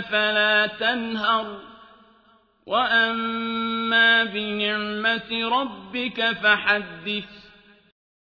فلا تنهر. وأما بنعمة ربك فحدث.